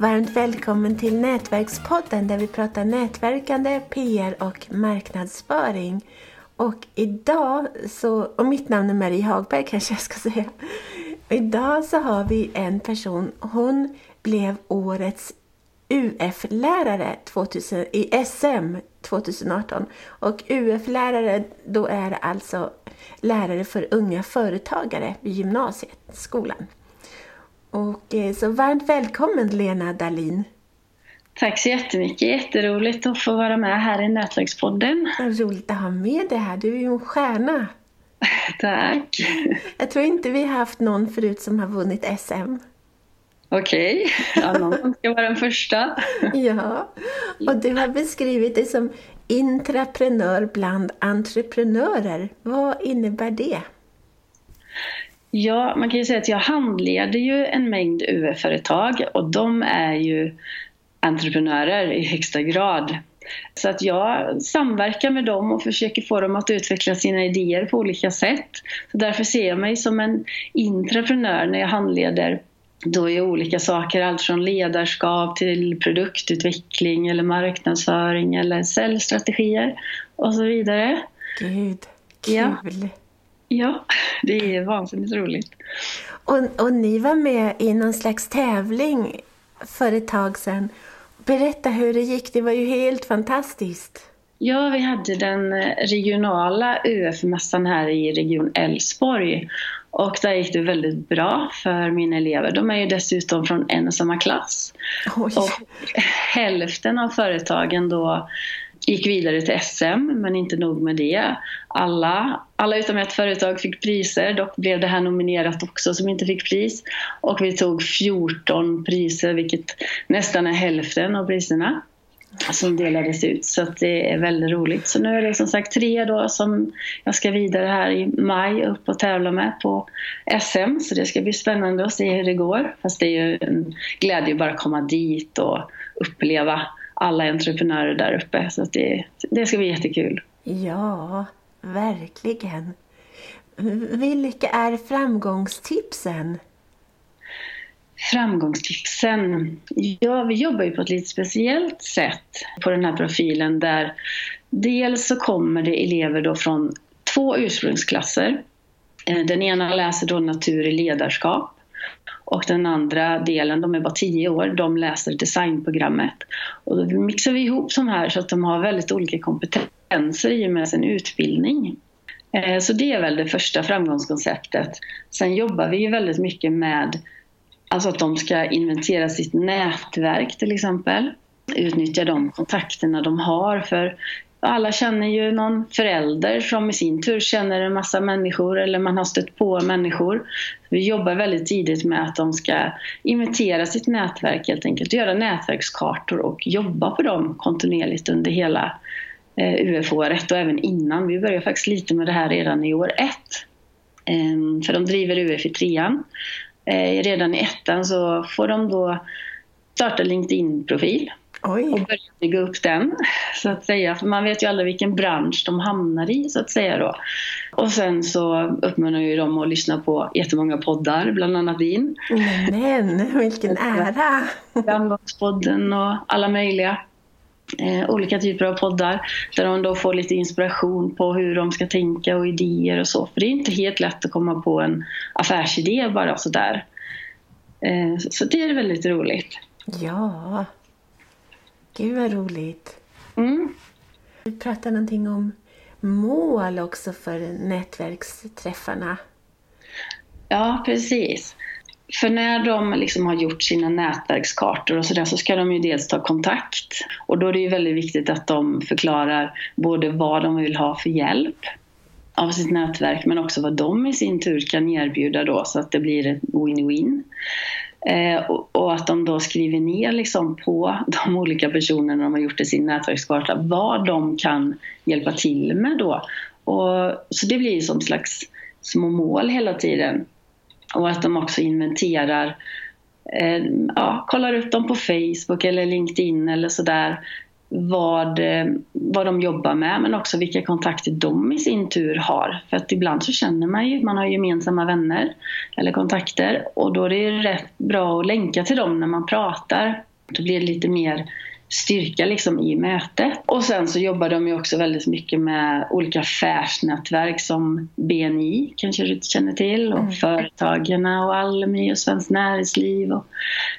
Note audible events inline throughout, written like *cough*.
Varmt välkommen till Nätverkspodden där vi pratar nätverkande, PR och marknadsföring. Och idag så, och mitt namn är Marie Hagberg kanske jag ska säga. Idag så har vi en person, hon blev årets UF-lärare i SM 2018. Och UF-lärare, då är det alltså lärare för unga företagare vid gymnasieskolan. Och eh, så varmt välkommen Lena Dalin. Tack så jättemycket. Jätteroligt att få vara med här i Nätverkspodden. Roligt att ha med dig här. Du är ju en stjärna. *laughs* Tack. Jag tror inte vi har haft någon förut som har vunnit SM. Okej, okay. ja, någon ska vara den första. *laughs* ja, och du har beskrivit dig som intraprenör bland entreprenörer. Vad innebär det? Ja, man kan ju säga att jag handleder ju en mängd UF-företag och de är ju entreprenörer i högsta grad. Så att jag samverkar med dem och försöker få dem att utveckla sina idéer på olika sätt. Så därför ser jag mig som en intraprenör när jag handleder då är olika saker, allt från ledarskap till produktutveckling eller marknadsföring eller säljstrategier och så vidare. Gud, kul! Ja, ja det är vansinnigt roligt. Och, och ni var med i någon slags tävling för ett tag sedan. Berätta hur det gick, det var ju helt fantastiskt. Ja, vi hade den regionala UF-mässan här i Region Älvsborg och där gick det väldigt bra för mina elever. De är ju dessutom från en och samma klass. Oj. Och hälften av företagen då gick vidare till SM, men inte nog med det. Alla, alla utom ett företag fick priser, dock blev det här nominerat också som inte fick pris. Och vi tog 14 priser, vilket nästan är hälften av priserna som delades ut. Så det är väldigt roligt. Så nu är det som sagt tre då som jag ska vidare här i maj upp och tävla med på SM. Så det ska bli spännande att se hur det går. Fast det är ju en glädje bara att komma dit och uppleva alla entreprenörer där uppe. Så det, det ska bli jättekul. Ja, verkligen. Vilka är framgångstipsen? Framgångstipsen? Ja, vi jobbar ju på ett lite speciellt sätt på den här profilen där dels så kommer det elever då från två ursprungsklasser. Eh, den ena läser då natur i ledarskap och den andra delen, de är bara tio år, de läser designprogrammet. Och då mixar vi ihop de här så att de har väldigt olika kompetenser i och med sin utbildning. Eh, så det är väl det första framgångskonceptet. Sen jobbar vi ju väldigt mycket med Alltså att de ska inventera sitt nätverk till exempel. Utnyttja de kontakterna de har. För alla känner ju någon förälder som i sin tur känner en massa människor eller man har stött på människor. Vi jobbar väldigt tidigt med att de ska inventera sitt nätverk helt enkelt. Göra nätverkskartor och jobba på dem kontinuerligt under hela eh, UF-året och även innan. Vi börjar faktiskt lite med det här redan i år ett. Ehm, för de driver UF i trean eh, redan i ettan så får de då starta LinkedIn-profil Oj. och börja bygga upp den. Så att säga. För man vet ju aldrig vilken bransch de hamnar i så att säga då. Och sen så uppmanar ju dem att lyssna på jättemånga poddar, bland annat din. Men vilken *laughs* ära! Framgångspodden och alla möjliga eh, olika typer av poddar där de då får lite inspiration på hur de ska tänka och idéer och så. För det är inte helt lätt att komma på en affärsidé bara sådär. Eh, så det är väldigt roligt. Ja, gud vad roligt. Mm. Du pratar någonting om mål också för nätverksträffarna. Ja, precis. För när de liksom har gjort sina nätverkskartor och sådär så ska de ju dels ta kontakt. Och då är det ju väldigt viktigt att de förklarar både vad de vill ha för hjälp av sitt nätverk men också vad de i sin tur kan erbjuda då så att det blir ett win-win. Eh, och, och, att de då skriver ner liksom på *laughs* de olika personerna de har gjort i sin nätverkskarta vad de kan hjälpa till med då. Och, så det blir som slags små mål hela tiden och att de också inventerar, eh, ja, kollar upp dem på Facebook eller LinkedIn eller sådär vad, eh, vad de jobbar med men också vilka kontakter de i sin tur har. För att ibland så känner man ju, man har gemensamma vänner eller kontakter och då är det rätt bra att länka till dem när man pratar Då blir det lite mer styrka liksom i mötet. Och sen så jobbar de ju också väldigt mycket med olika affärsnätverk som BNI kanske du känner till och mm. Företagen och Almi och Svenskt Näringsliv och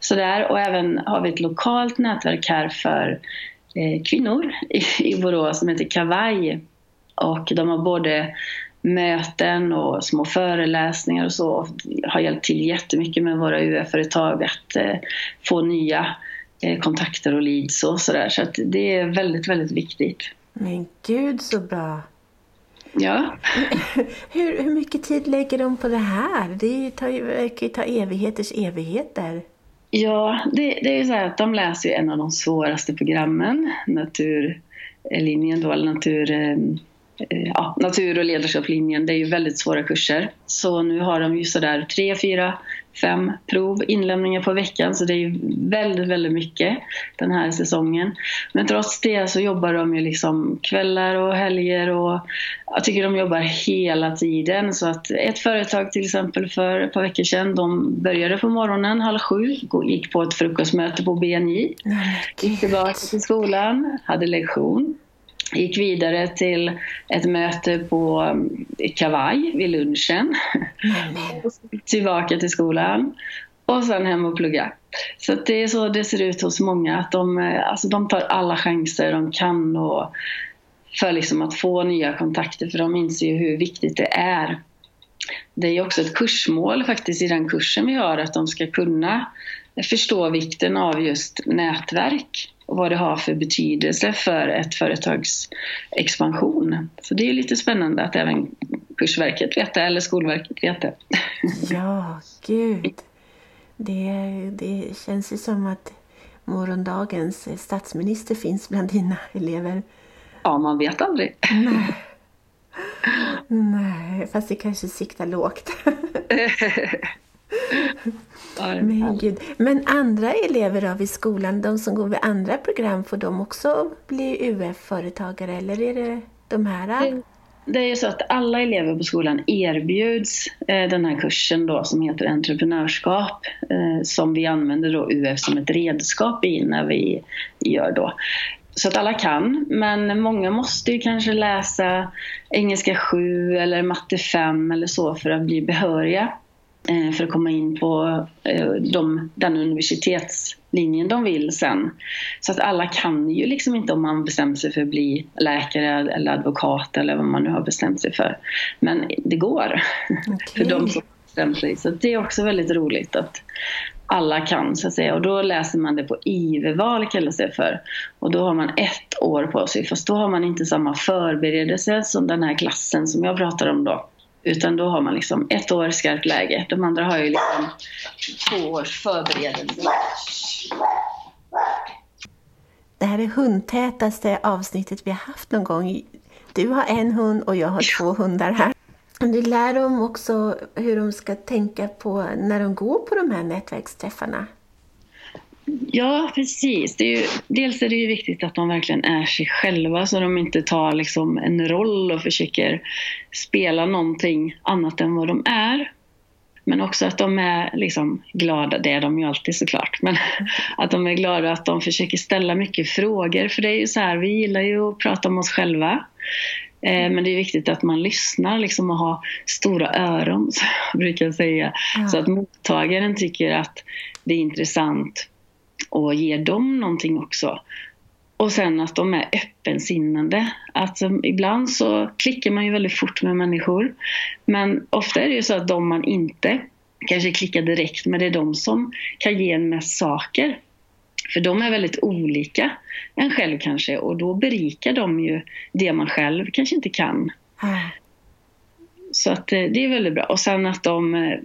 sådär. Och även har vi ett lokalt nätverk här för kvinnor i, Borås som heter Kavaj. Och de har både möten och små föreläsningar och så har hjälpt till jättemycket med våra UF-företag att eh, få nya Eh, kontakter och leads och sådär. Så att det är väldigt, väldigt viktigt. Men gud så bra! Ja. *laughs* hur, hur mycket tid lägger de på det här? Det tar ju, verkar ju ta evigheters evigheter. Ja, det, det är ju så här att de läser ju en av de svåraste programmen, naturlinjen eh, då, eller natur eh, eh, ja, natur och ledarskapslinjen, det är ju väldigt svåra kurser. Så nu har de ju sådär tre, fyra, fem prov, inlämningar på veckan. Så det är väldigt, väldigt mycket den här säsongen. Men trots det så jobbar de ju liksom kvällar och helger och jag tycker de jobbar hela tiden. Så att ett företag till exempel för ett par veckor sedan, de började på morgonen halv sju, gick på ett frukostmöte på BNI, gick tillbaka till skolan, hade lektion gick vidare till ett möte på um, Kavaj vid lunchen. *laughs* Tillbaka till skolan och sen hem och plugga. Så det är så det ser ut hos många. Att de, eh, alltså de tar alla chanser de kan och för liksom att få nya kontakter för de inser ju hur viktigt det är. Det är också ett kursmål faktiskt i den kursen vi har att de ska kunna förstå vikten av just nätverk och vad det har för betydelse för ett företags expansion. Så det är lite spännande att även Kursverket vet det, eller Skolverket vet det. *laughs* Ja, gud. Det, det känns ju som att morgondagens statsminister finns bland dina elever. Ja, man vet aldrig. Nej, *laughs* Nej fast det kanske siktar lågt. *laughs* Men, gud. Men andra elever då vid skolan, de som går vid andra program, får de också bli UF-företagare eller är det de här? Det, det är ju så att alla elever på skolan erbjuds eh, den här kursen då som heter entreprenörskap eh, som vi använder då UF som ett redskap i när vi gör då. Så att alla kan, men många måste ju kanske läsa engelska 7 eller matte 5 eller så för att bli behöriga. Eh, för att komma in på eh, de, den universitetslinjen de vill sen. Så att alla kan ju liksom inte om man bestämt sig för att bli läkare eller advokat eller vad man nu har bestämt sig för. Men det går okay. *laughs* för de som bestämt sig. Så det är också väldigt roligt att alla kan så att säga. Och då läser man det på IV-val kallas det för. Och då har man ett år på sig fast då har man inte samma förberedelse som den här klassen som jag pratar om då. Utan då har man liksom ett år skarpt läge. De andra har ju liksom två års förberedelse. Det här är hundtätaste avsnittet vi har haft någon gång. Du har en hund och jag har två hundar här. Du lär dem också hur de ska tänka på när de går på de här nätverksträffarna. Ja, precis. Är ju, dels är det ju viktigt att de verkligen är sig själva så de inte tar liksom en roll och försöker spela någonting annat än vad de är. Men också att de är liksom glada, det är de ju alltid såklart, men *laughs* att de är glada att de försöker ställa mycket frågor. För det är ju så här, vi gillar ju att prata om oss själva. Eh, men det är viktigt att man lyssnar liksom och har stora öron, *laughs* som jag brukar säga. Ja. Så att mottagaren tycker att det är intressant och ger dem någonting också. Och sen att de är öppensinnande. Alltså, ibland så klickar man ju väldigt fort med människor. Men ofta är det ju så att de man inte kanske klickar direkt med, det är de som kan ge en mest saker. För de är väldigt olika en själv kanske och då berikar de ju det man själv kanske inte kan. Mm. Så att eh, det är väldigt bra. Och sen att de eh,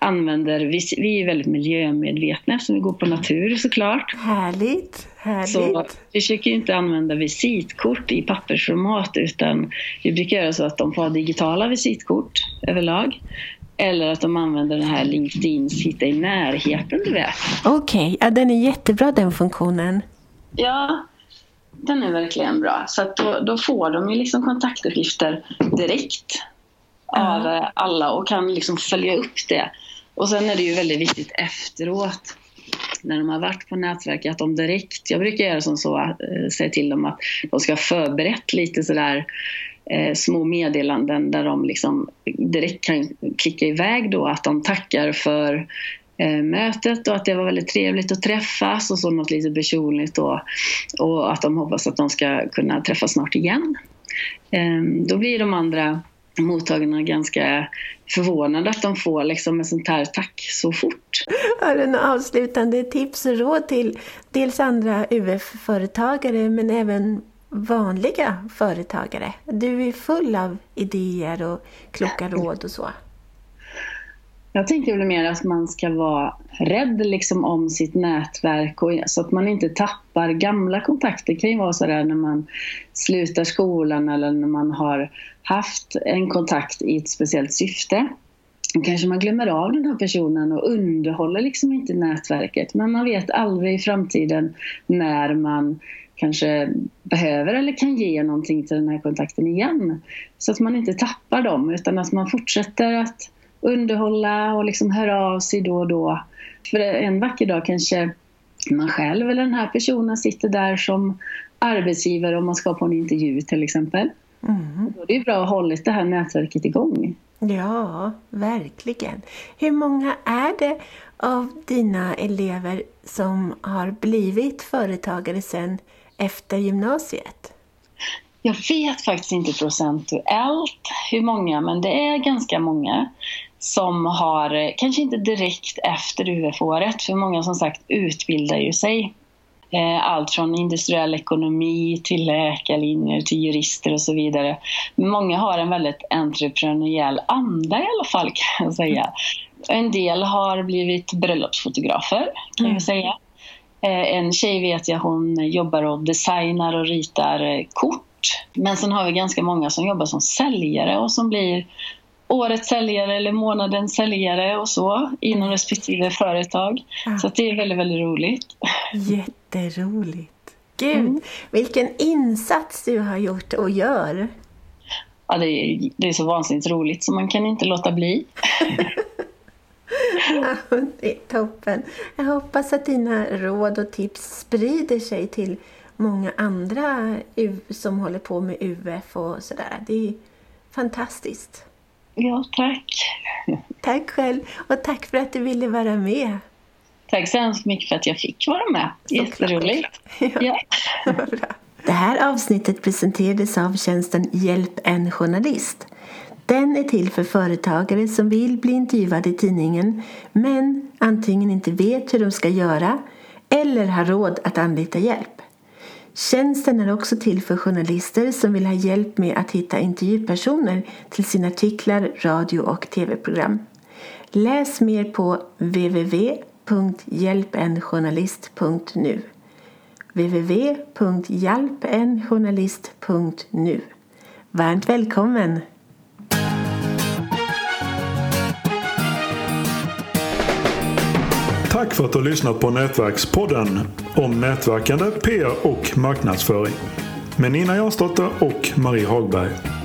använder, vi, vi är väldigt miljömedvetna eftersom vi går på natur såklart. Härligt! härligt. Så vi försöker inte använda visitkort i pappersformat utan vi brukar göra så att de får digitala visitkort överlag. Eller att de använder den här LinkedIns Hitta i närheten, du vet. Okej, okay. ja, den är jättebra den funktionen. Ja, den är verkligen bra. Så att då, då får de ju liksom kontaktuppgifter direkt av mm. alla och kan liksom följa upp det. Och sen är det ju väldigt viktigt efteråt när de har varit på nätverket, att de direkt, jag brukar göra som så, eh, säga till dem att de ska ha förberett lite sådär eh, små meddelanden där de liksom direkt kan klicka iväg då att de tackar för eh, mötet och att det var väldigt trevligt att träffas och så något lite personligt då och att de hoppas att de ska kunna träffas snart igen. Eh, då blir de andra mottagarna ganska förvånade att de får liksom ett sånt här tack så fort. Har du några avslutande tips och råd till dels andra UF-företagare men även vanliga företagare? Du är full av idéer och kloka råd och så. Jag tänker väl mer att man ska vara rädd liksom om sitt nätverk och, så att man inte tappar gamla kontakter. Det kan ju vara sådär när man slutar skolan eller när man har haft en kontakt i ett speciellt syfte. Då kanske man glömmer av den här personen och underhåller liksom inte nätverket. Men man vet aldrig i framtiden när man kanske behöver eller kan ge någonting till den här kontakten igen. Så att man inte tappar dem utan att man fortsätter att underhålla och liksom höra av sig då och då. För en vacker dag kanske man själv eller den här personen sitter där som arbetsgivare om man ska på en intervju till exempel. Mm. Då är det bra att hålla det här nätverket igång. Ja, verkligen. Hur många är det av dina elever som har blivit företagare sen efter gymnasiet? Jag vet faktiskt inte procentuellt hur många, men det är ganska många som har, kanske inte direkt efter UF-året, för många som sagt utbildar ju sig. Eh, allt från industriell ekonomi till läkarlinjer till jurister och så vidare. Många har en väldigt entreprenöriell anda i alla fall kan jag säga. En del har blivit bröllopsfotografer kan jag mm. säga. Eh, en tjej vet jag, hon jobbar och designar och ritar kort. Men sen har vi ganska många som jobbar som säljare och som blir årets säljare eller månadens säljare och så inom respektive företag. Ja. Så det är väldigt, väldigt roligt. Jätteroligt. Gud, mm. vilken insats du har gjort och gör. Ja, det är, det är så vansinnigt roligt så man kan inte låta bli. *laughs* ja, det är toppen. Jag hoppas att dina råd och tips sprider sig till många andra som håller på med UF och sådär. Det är fantastiskt. Ja, tack. Tack själv och tack för att du ville vara med. Tack så hemskt mycket för att jag fick vara med. Jätteroligt. *laughs* Ja. ja. Det här avsnittet presenterades av tjänsten Hjälp en journalist. Den är till för företagare som vill bli intervjuade i tidningen men antingen inte vet hur de ska göra eller har råd att anlita hjälp. Tjänsten är också till för journalister som vill ha hjälp med att hitta intervjupersoner till sina artiklar, radio och tv-program. Läs mer på www.hjälpenjournalist.nu www.hjälpenjournalist.nu Varmt välkommen! Tack för att du har lyssnat på Nätverkspodden om nätverkande, PR och marknadsföring med Nina Jansdotter och Marie Hagberg.